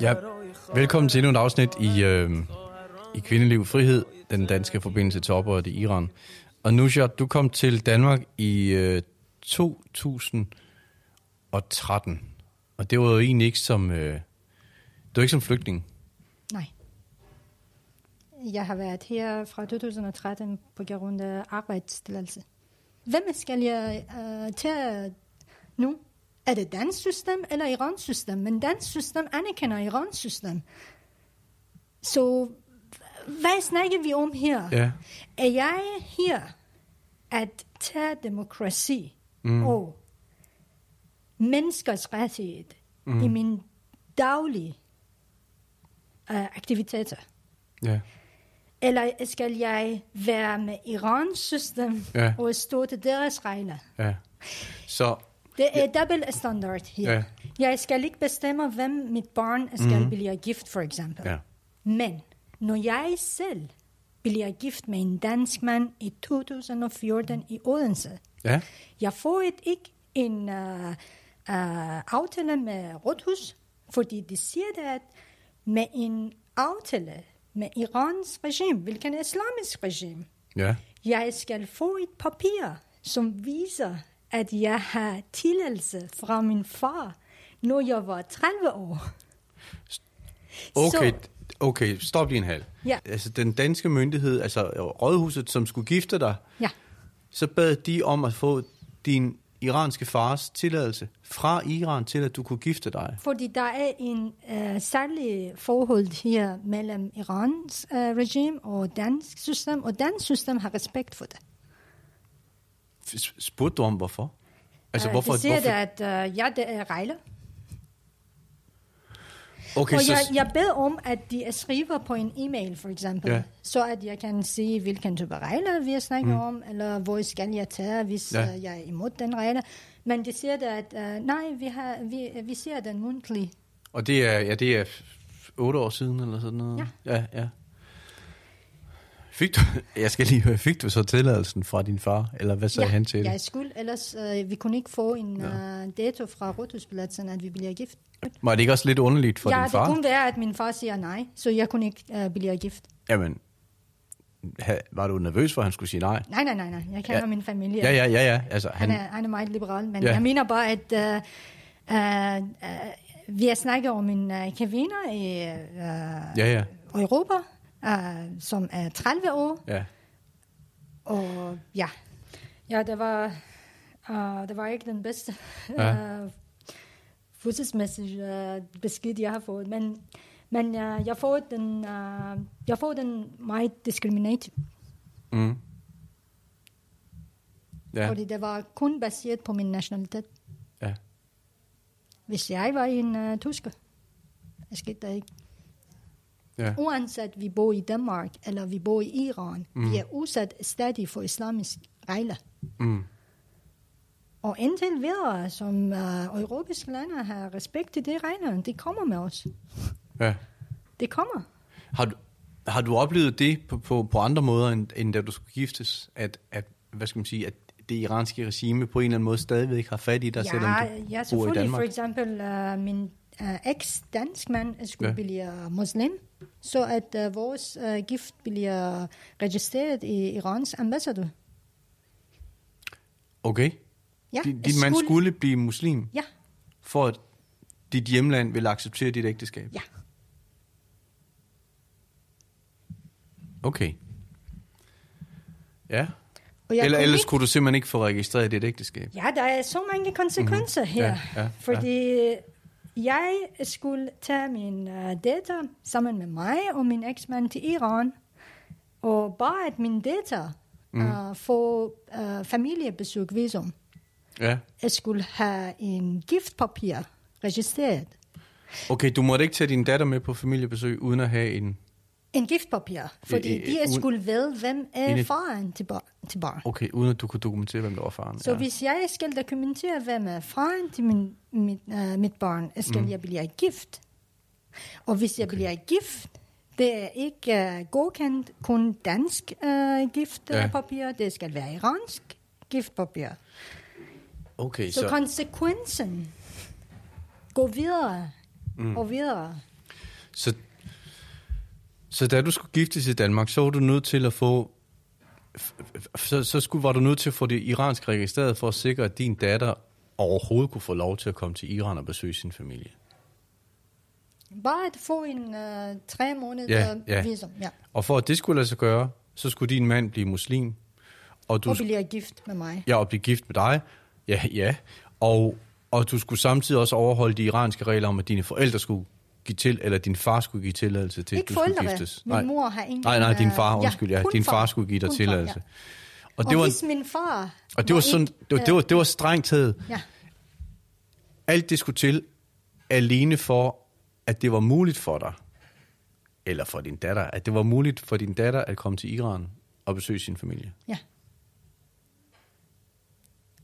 Ja, velkommen til endnu et afsnit i, øh, i Kvindeliv Frihed, den danske forbindelse til oprøret i Iran. Og Nushat, du kom til Danmark i øh, 2013, og det var jo egentlig ikke som, øh, det var ikke som flygtning. Nej. Jeg har været her fra 2013 på grund af arbejdstilladelse. Hvem skal jeg uh, tage nu? Er det dansk system eller Irans system? Men dansk system anerkender Irans system. Så hvad snakker vi om her? Ja. Er jeg her at tage demokrati mm. og menneskers rettighed mm. i min daglige uh, aktiviteter? Ja. Eller skal jeg være med Irans system Ja. og stå til deres regler? Ja. Så, Det er dobbelt standard her. Ja. Jeg skal ikke bestemme, hvem mit barn skal mm. blive gift, for eksempel. ja. Men når jeg selv bliver gift med en dansk mand i 2014 i Odense, Ja. jeg får et, ikke en uh, uh, aftale med Rådhus, fordi de siger det, at med en aftale med Irans regime, hvilken islamisk regime, Ja. jeg skal få et papir, som viser, at jeg har tilladelse fra min far, når jeg var 30 år. Okay, Så, okay, stop lige en halv. Ja. Altså den danske myndighed, altså rådhuset, som skulle gifte dig, ja, så bad de om at få din iranske fars tilladelse fra Iran til, at du kunne gifte dig. fordi der er en uh, særlig forhold her mellem Irans uh, regime og dansk system, og dansk system har respekt for det. Spurgte du om, hvorfor? Altså, Øh, hvorfor? de siger hvorfor? det, at uh, ja, det er regler. Okay, og så, jeg, jeg beder om, at de skriver på en e-mail, for eksempel, Ja. så at jeg kan se, hvilken type regler vi snakker mm. om, eller hvor skal jeg tage, hvis Ja. uh, jeg er imod den regler. Men de siger det, at uh, nej, vi, har, vi, vi ser den mundtligt. og det er, ja, det er otte år siden, eller sådan noget? Ja. Ja, ja. Fik du, jeg skal lige høre, fik du så tilladelsen fra din far, eller hvad sagde ja, han til det? jeg skulle, ellers uh, vi kunne ikke få en Ja. uh, dato fra Rådhuspladsen, at vi bliver gift. Var det ikke også lidt underligt for ja, din det far? kunne være, at min far siger nej, så jeg kunne ikke uh, blive gift. Jamen, ha, var du nervøs for, at han skulle sige nej? Nej, nej, nej, nej. Jeg kender Ja. ja. min familie. Ja, ja, ja, ja. Altså, Han, han, er, han er meget liberal, men Ja. ja. jeg mener bare, at uh, uh, uh, vi har snakket om en uh, kvinde i uh, ja, ja, Europa, uh, som er 30 år, ja. og ja, ja det, var, uh, det var ikke den bedste Ja. uh, følelsesmæssige uh, besked, jeg har fået, men, men uh, jeg, får den, uh, jeg får den meget discriminated, Mm. Ja, fordi det var kun baseret på min nationalitet. ja. Hvis jeg var en uh, tysker, det skete der ikke. Ja. Uanset vi bor i Danmark eller vi bor i Iran, mm. vi er udsat stadig for islamisk regler. Mm. Og indtil videre, som uh, europæiske lande har respekt til de regler, det kommer med os. ja. Det kommer. Har du, har du oplevet det på, på, på andre måder, end, end da du skulle giftes? At, at, hvad skal man sige, at det iranske regime på en eller anden måde stadigvæk har fat i dig, selvom Ja, du ja, bor i selvfølgelig. For Danmark? eksempel, uh, min uh, eks-dansk mand skulle Ja. ja. blive muslim, så at uh, vores uh, gift bliver registreret i Irans ambassade. Okay. Ja, din, din mand skulle blive muslim, Ja, for at dit hjemland vil acceptere dit ægteskab? ja. Okay. Ja. Og jeg Eller ellers ikke- kunne du simpelthen ikke få registreret dit ægteskab? Ja, der er så mange konsekvenser mm-hmm. her. Ja, ja, fordi jeg skulle tage min uh, datter sammen med mig og min eksmand til Iran. Og bare at min datter mm. uh, får uh, familiebesøg visum. Ja. Jeg skulle have en giftpapir registreret. Okay, du måtte ikke tage din datter med på familiebesøg, uden at have en... En giftpapir, fordi I- i- de skulle vide, hvem er Inde- faren til, bar, til barn. Okay, uden at du kunne dokumentere, hvem der var faren. Så hvis jeg skal dokumentere, hvem er faren til min, mit, uh, mit barn, skal mm. jeg blive gift. Og hvis jeg Okay. bliver gift, det er ikke uh, godkendt kun dansk uh, giftpapir, Ja. ja. det skal være iransk giftpapir. Okay, Så så, konsekvensen går videre mm. og videre. så, så da du skulle giftes i Danmark, så var du nødt til at få... Så, så skulle, var du nødt til at få det iransk registreret for at sikre, at din datter overhovedet kunne få lov til at komme til Iran og besøge sin familie. Bare at få en uh, tre måneder Ja, ja. visum. Ja. Og for at det skulle lade sig gøre, så skulle din mand blive muslim. Og du, Og bliver gift med mig. ja, og blive gift med dig. Ja, ja. Og, og du skulle samtidig også overholde de iranske regler om, at dine forældre skulle give til, eller din far skulle give tilladelse til, at Ikke du skulle forældre. giftes. Min mor har ingen... Nej, nej, din far, øh, undskyld, ja. kun Din far skulle give dig tilladelse. Far, Og ja. Og, det var, hvis min far... og det var sådan, ikke, det var, det var, det var strengt taget. Ja, Alt det skulle til alene for, at det var muligt for dig, eller for din datter, at det var muligt for din datter at komme til Iran og besøge sin familie. ja.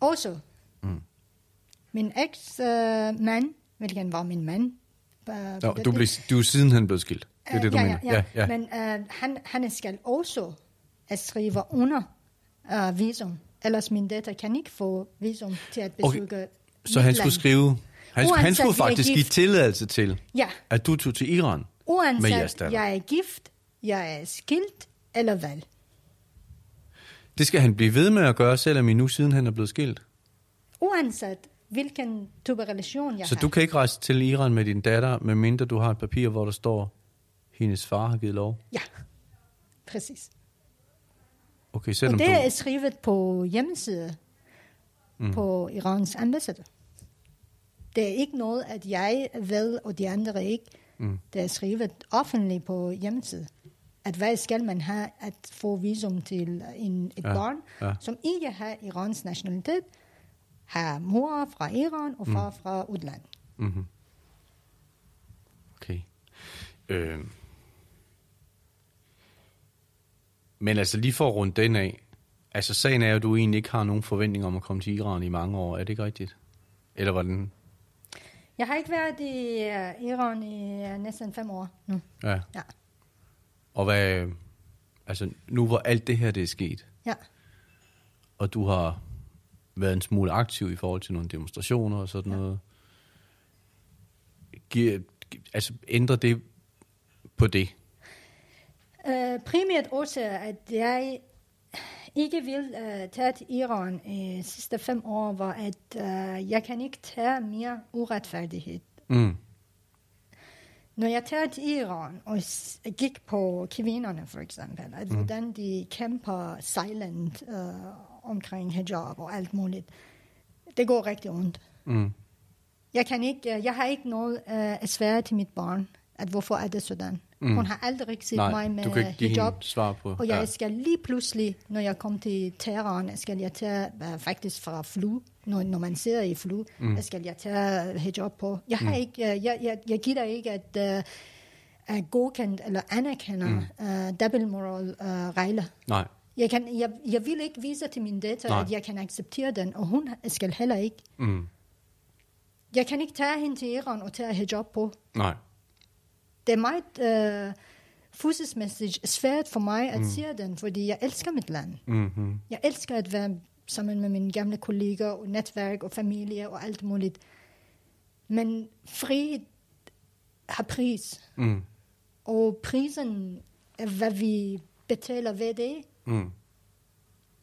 Også, Mm. min eks-mand, hvilken var min mand... øh, Nå, du, blev, du er sidenhen blevet skilt. Det er Øh, det, du ja, mener. Ja, ja. Men uh, han, han skal også at skrive under uh, visum. Ellers min datter kan ikke få visum til at Okay, besøge Så han skulle skrive... Han, skulle- han Uanset skulle faktisk give tilladelse til, Ja, at du tog til Iran. Med jeres uanset datter. jeg er gift, jeg er skilt eller hvad. Det skal han blive ved med at gøre, selvom I nu siden han er blevet skilt. Uanset hvilken type relation jeg Så har. du kan ikke rejse til Iran med din datter, medmindre du har et papir, hvor der står, hendes far har givet lov. Ja, præcis. Okay, Og selvom det du... er skrevet på hjemmeside Mm. på Irans ambassade. Det er ikke noget, at jeg ved, og de andre ikke. Mm. Det er skrevet offentligt på hjemmeside. At hvad skal man have at få visum til en, et Ja, barn, ja. som ikke har Irans nationalitet, har mor fra Iran og far mm. fra udlandet. Mm-hmm. Okay. Øh. Men altså lige for at runde den af. Altså sagen er, at du egentlig ikke har nogen forventning om at komme til Iran i mange år. Er det ikke rigtigt? Eller var den... Jeg har ikke været i uh, Iran i uh, næsten fem år nu. Ja. Ja. Og hvad... Altså nu hvor alt det her det er sket, Ja. og du har været en smule aktiv i forhold til nogle demonstrationer og sådan Ja. noget. Giver, altså ændrer det på det? Uh, primært også, at jeg ikke vil uh, tage til Iran i de sidste fem år, var, at uh, jeg kan ikke tage mere uretfærdighed. Mm. Når jeg tager til Iran og gik på kvinderne for eksempel, at mm. hvordan de kæmper silent uh, omkring hijab og alt muligt, det går rigtig ondt. Mm. Jeg, kan ikke, øh, jeg har ikke noget at svære til mit barn, at hvorfor er det sådan. Mm. Hun har aldrig set Nej, mig med du kan ikke hijab. svar på. Og jeg ja. skal lige pludselig, når jeg kom til Teheran, skal jeg tage uh, faktisk fra fly, når, når man sidder i fly, mm. skal jeg tage hijab på. Jeg, har Mm. ikke, uh, jeg, jeg, jeg gider ikke at uh, er godkendt eller anerkender mm. uh, dobbeltmoral uh, regler. Nej. Jeg, kan, jeg, jeg vil ikke vise til min datter, Nej. at jeg kan acceptere den, og hun skal heller ikke. Mm. Jeg kan ikke tage hende til Iran og tage hijab på. Nej. Det er meget uh, følelsesmæssigt svært for mig at mm. sige den, fordi jeg elsker mit land. Mm-hmm. Jeg elsker at være sammen med mine gamle kolleger og netværk og familie og alt muligt. Men frihed har pris, Mm. og prisen er, hvad vi betaler ved det. Mm.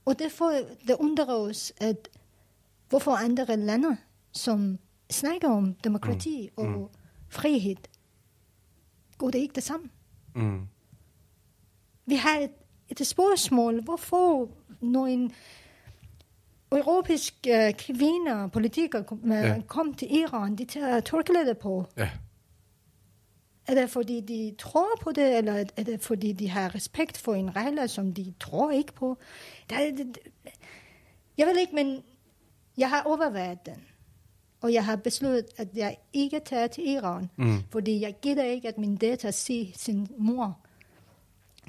Og derfor det undrer os, at hvorfor andre lande, som snakker om demokrati mm. og Mm. frihed, går det ikke det samme. Mm. Vi har et, et spørgsmål, hvorfor når en europæisk uh, kvinde, politikere kom, Ja. ja. kom til Iran, de tager tørklæde på. Ja. Er det fordi, de tror på det, eller er det fordi, de har respekt for en regler, som de tror ikke på? Der, er- det, jeg ved ikke, men jeg har overvejet den. Og jeg har besluttet, at jeg ikke tager til Iran, Mm. fordi jeg gider ikke, at min datter ser sin mor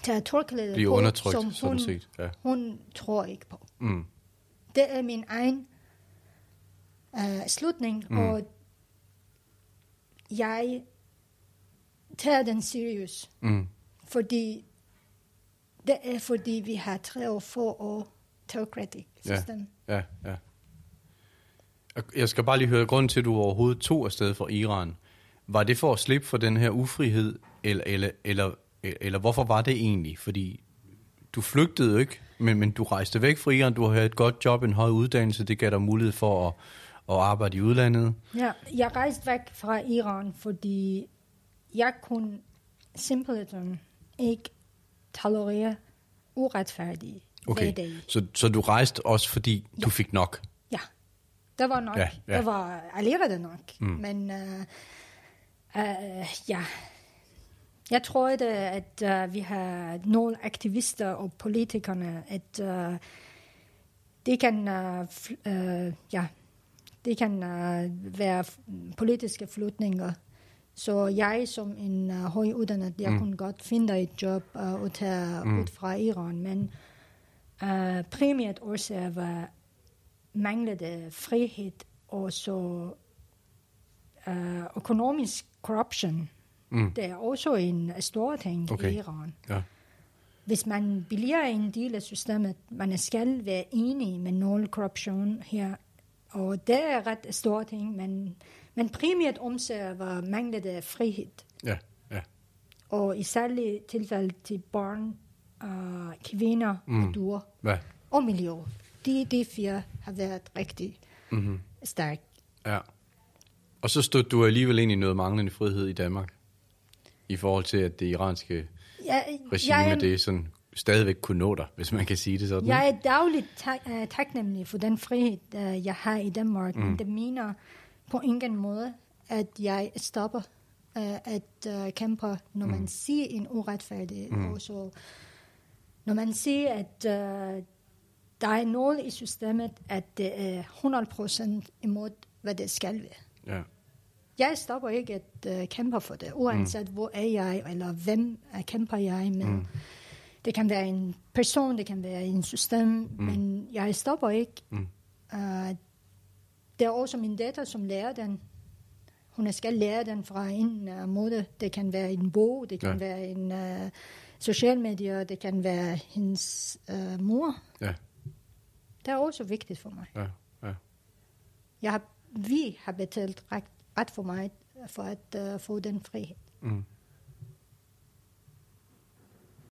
tage tørklæde Blive på, undertrykt, som sådan hun, set. Ja. hun tror ikke på. Mm. Det er min egen uh, slutning, mm. og jeg tager den seriøst, Mm. fordi det er fordi, vi har tre år for år teocratic Ja. system. Ja, ja. Jeg skal bare lige høre, grunden til, at du overhovedet tog afsted fra Iran, var det for at slippe for den her ufrihed, eller, eller, eller, eller hvorfor var det egentlig? Fordi du flygtede jo ikke, men, men du rejste væk fra Iran, du har et godt job, en høj uddannelse, det gav dig mulighed for at, at arbejde i udlandet. Ja, jeg rejste væk fra Iran, fordi jeg kunne simpelthen ikke tolerere uretfærdige Okay, hverdag. så, så du rejste også, fordi ja. du fik nok? Ja, det var nok. Ja, ja. Det var allerede nok. Mm. Men uh, uh, ja, jeg tror, det, at uh, vi har nogle aktivister og politikerne, at uh, de kan, uh, fl- uh, ja, det kan uh, være politiske flytninger. Så jeg som en uh, højuddannet, jeg mm. kunne godt finde et job uh, og tage mm. ud fra Iran, men uh, primært årsag var manglede frihed og så uh, økonomisk corruption. Mm. Det er også en stor ting Okay. i Iran. Ja. Hvis man bliver en del af systemet, man skal være enig med nul korruption her, og det er ret stor ting, men, men primært omsager var manglede frihed, Ja, ja. og i særlige tilfælde til børn, uh, kvinder mm. og dyr Hvad? og miljø. De, de fire har været rigtig Mm-hmm. stærke. Ja. Og så stod du alligevel ind i noget manglende frihed i Danmark, i forhold til, at det iranske Jeg, regime, jeg, er- det sådan stadigvæk kunne nå dig, hvis man kan sige det sådan. Jeg er dagligt tak, uh, taknemmelig for den frihed, uh, jeg har i Danmark. Mm. Det mener på ingen måde, at jeg stopper uh, at uh, kæmpe, når man siger en uretfærdig. Mm. Og så, når man siger, at uh, der er noget i systemet, at det er 100% imod, hvad det skal være. Ja. Jeg stopper ikke at uh, kæmpe for det, uanset mm. hvor er jeg, eller hvem uh, kæmper jeg med. Mm. Det kan være en person, det kan være en system, mm. men jeg stopper ikke. Mm. Uh, det er også min datter, som lærer den. Hun skal lære den fra en uh, måde. Det kan være en bog, det kan Ja. være en uh, social medier, det kan være hendes uh, mor. Ja, Det er også vigtigt for mig. ja, ja. Jeg har, vi har betalt ret, ret for mig for at uh, få den frihed. Mm.